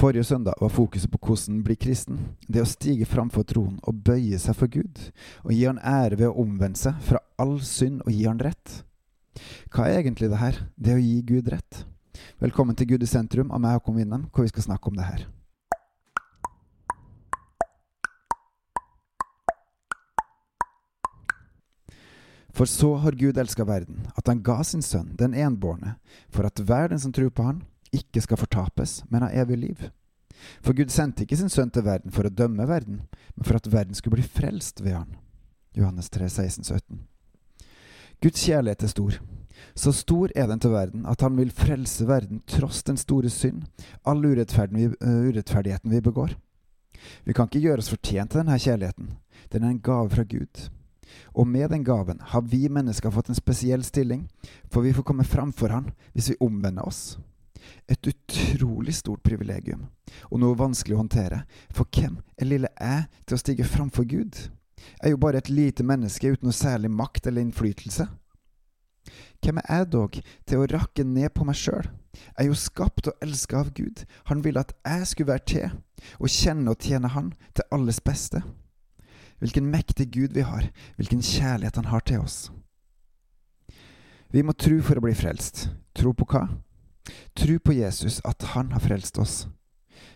Forrige søndag var fokuset på hvordan bli kristen. Det å stige framfor troen og bøye seg for Gud, og gi Han ære ved å omvende seg fra all synd og gi Han rett. Hva er egentlig det her, det å gi Gud rett? Velkommen til Gud i sentrum av meg, Håkon Winnem, hvor vi skal snakke om det her. For så har Gud elska verden, at han ga sin sønn, den enbårne, for at hver den som tror på han, ikke skal fortapes, men ha evig liv. For Gud sendte ikke sin sønn til verden for å dømme verden, men for at verden skulle bli frelst ved han. Johannes 3, 16, 17. Guds kjærlighet er stor. Så stor er den til verden at han vil frelse verden tross den store synd, all urettferdigheten vi begår. Vi kan ikke gjøre oss fortjent til denne kjærligheten. Den er en gave fra Gud. Og med den gaven har vi mennesker fått en spesiell stilling, for vi får komme framfor Han hvis vi omvender oss. Et utrolig stort privilegium, og noe vanskelig å håndtere, for hvem er lille jeg til å stige framfor Gud? Jeg er jo bare et lite menneske uten noe særlig makt eller innflytelse. Hvem er jeg dog til å rakke ned på meg sjøl? Jeg er jo skapt og elska av Gud. Han ville at jeg skulle være til, og kjenne og tjene Han til alles beste. Hvilken mektig Gud vi har, hvilken kjærlighet Han har til oss. Vi må tro for å bli frelst. Tro på hva? Tro på Jesus, at Han har frelst oss.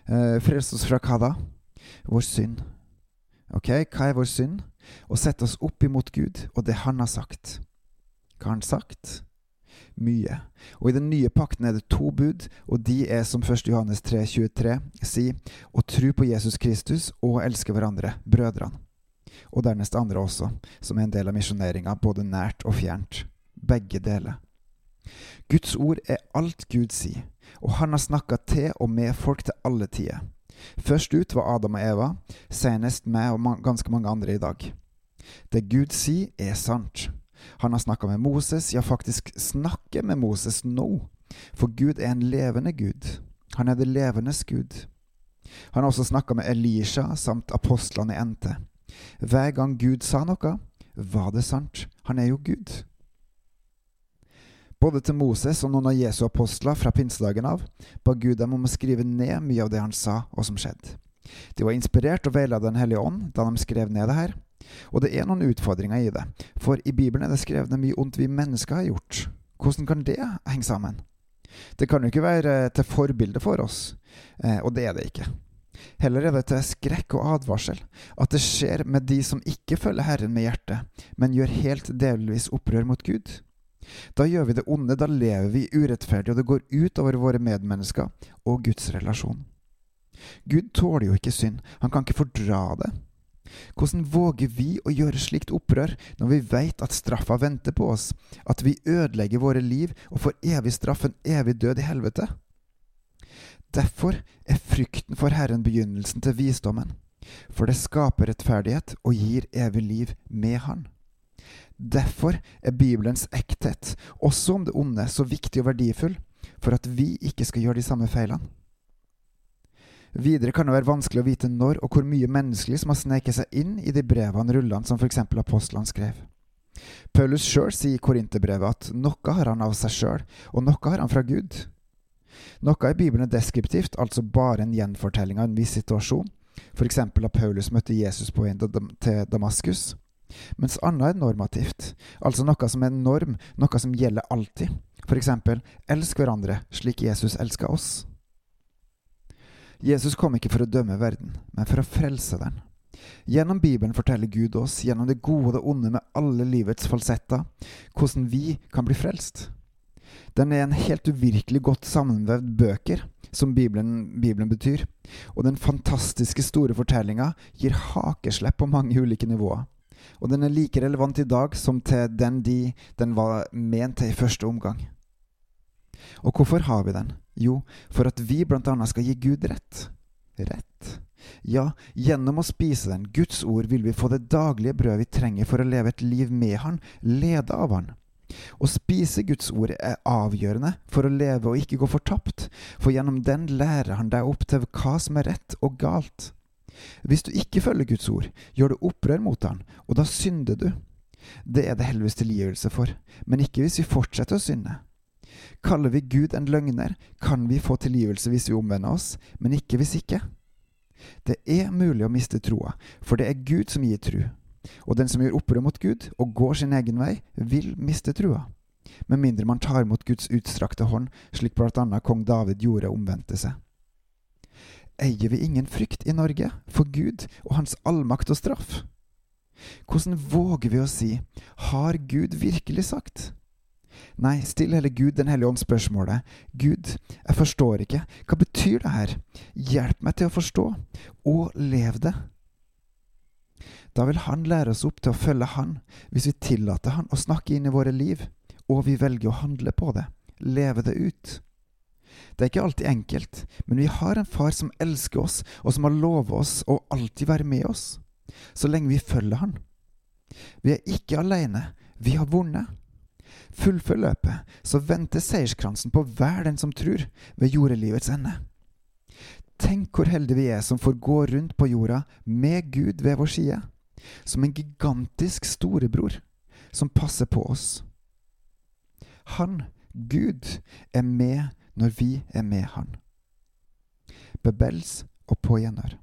Eh, frelst oss fra hva da? Vår synd. Ok, hva er vår synd? Å sette oss opp imot Gud og det Han har sagt. Hva har Han sagt? Mye. Og i den nye pakten er det to bud, og de er som 1. Johannes 3, 23 sier, å tro på Jesus Kristus og elske hverandre, brødrene og dernest andre også, som er en del av misjoneringa, både nært og fjernt. Begge deler. Guds ord er alt Gud sier, og han har snakka til og med folk til alle tider. Først ut var Adam og Eva, senest meg og ganske mange andre i dag. Det Gud sier, er sant. Han har snakka med Moses, ja, faktisk snakker med Moses nå, for Gud er en levende Gud. Han er det levendes Gud. Han har også snakka med Elisha samt apostlene i NT. Hver gang Gud sa noe, var det sant. Han er jo Gud. Både til Moses og noen av Jesu apostler fra pinsedagen av ba Gud dem om å skrive ned mye av det han sa, og som skjedde. De var inspirert og veiledet Den hellige ånd da de skrev ned det her. Og det er noen utfordringer i det, for i Bibelen er det skrevet mye ondt vi mennesker har gjort. Hvordan kan det henge sammen? Det kan jo ikke være til forbilde for oss, eh, og det er det ikke. Heller er det til skrekk og advarsel at det skjer med de som ikke følger Herren med hjertet, men gjør helt delvis opprør mot Gud. Da gjør vi det onde, da lever vi urettferdig, og det går ut over våre medmennesker og Guds relasjon. Gud tåler jo ikke synd, han kan ikke fordra det. Hvordan våger vi å gjøre slikt opprør når vi veit at straffa venter på oss, at vi ødelegger våre liv og får evig straff, en evig død i helvete? Derfor er frykten for Herren begynnelsen til visdommen, for det skaper rettferdighet og gir evig liv med Han. Derfor er Bibelens ekthet, også om det onde, så viktig og verdifull, for at vi ikke skal gjøre de samme feilene. Videre kan det være vanskelig å vite når og hvor mye menneskelig som har sneket seg inn i de brevene rullene som f.eks. apostlene skrev. Paulus sjøl sier i Korinterbrevet at noe har han av seg sjøl, og noe har han fra Gud. Noe i Bibelen er deskriptivt, altså bare en gjenfortelling av en viss situasjon, f.eks. da Paulus møtte Jesus på veien til Damaskus, mens annet er normativt, altså noe som er norm, noe som gjelder alltid, For eksempel, elsk hverandre slik Jesus elska oss. Jesus kom ikke for å dømme verden, men for å frelse den. Gjennom Bibelen forteller Gud oss, gjennom det gode og det onde med alle livets falsetter, hvordan vi kan bli frelst. Den er en helt uvirkelig godt sammenvevd bøker, som Bibelen, Bibelen betyr, og den fantastiske store fortellinga gir hakeslepp på mange ulike nivåer. Og den er like relevant i dag som til den de den var ment til i første omgang. Og hvorfor har vi den? Jo, for at vi annet skal gi Gud rett. Rett? Ja, gjennom å spise den, Guds ord, vil vi få det daglige brød vi trenger for å leve et liv med Han, lede av Han. Å spise Guds ord er avgjørende for å leve og ikke gå fortapt, for gjennom den lærer han deg opp til hva som er rett og galt. Hvis du ikke følger Guds ord, gjør du opprør mot han, og da synder du. Det er det helvetes tilgivelse for, men ikke hvis vi fortsetter å synde. Kaller vi Gud en løgner, kan vi få tilgivelse hvis vi omvender oss, men ikke hvis ikke. Det er mulig å miste troa, for det er Gud som gir tru. Og den som gjør opprør mot Gud og går sin egen vei, vil miste trua. Med mindre man tar imot Guds utstrakte hånd, slik blant annet kong David gjorde og omvendte seg. Eier vi ingen frykt i Norge for Gud og hans allmakt og straff? Hvordan våger vi å si Har Gud virkelig sagt? Nei, still heller Gud Den hellige ånd spørsmålet. Gud, jeg forstår ikke. Hva betyr det her? Hjelp meg til å forstå, og lev det. Da vil Han lære oss opp til å følge Han, hvis vi tillater Han å snakke inn i våre liv, og vi velger å handle på det, leve det ut. Det er ikke alltid enkelt, men vi har en far som elsker oss, og som har lovet oss å alltid være med oss, så lenge vi følger Han. Vi er ikke alene, vi har vunnet. Fullfør løpet, så venter seierskransen på hver den som tror, ved jordelivets ende. Tenk hvor heldige vi er som får gå rundt på jorda med Gud ved vår side, som en gigantisk storebror som passer på oss. Han, Gud, er med når vi er med Han. Bebels og på gjenhør.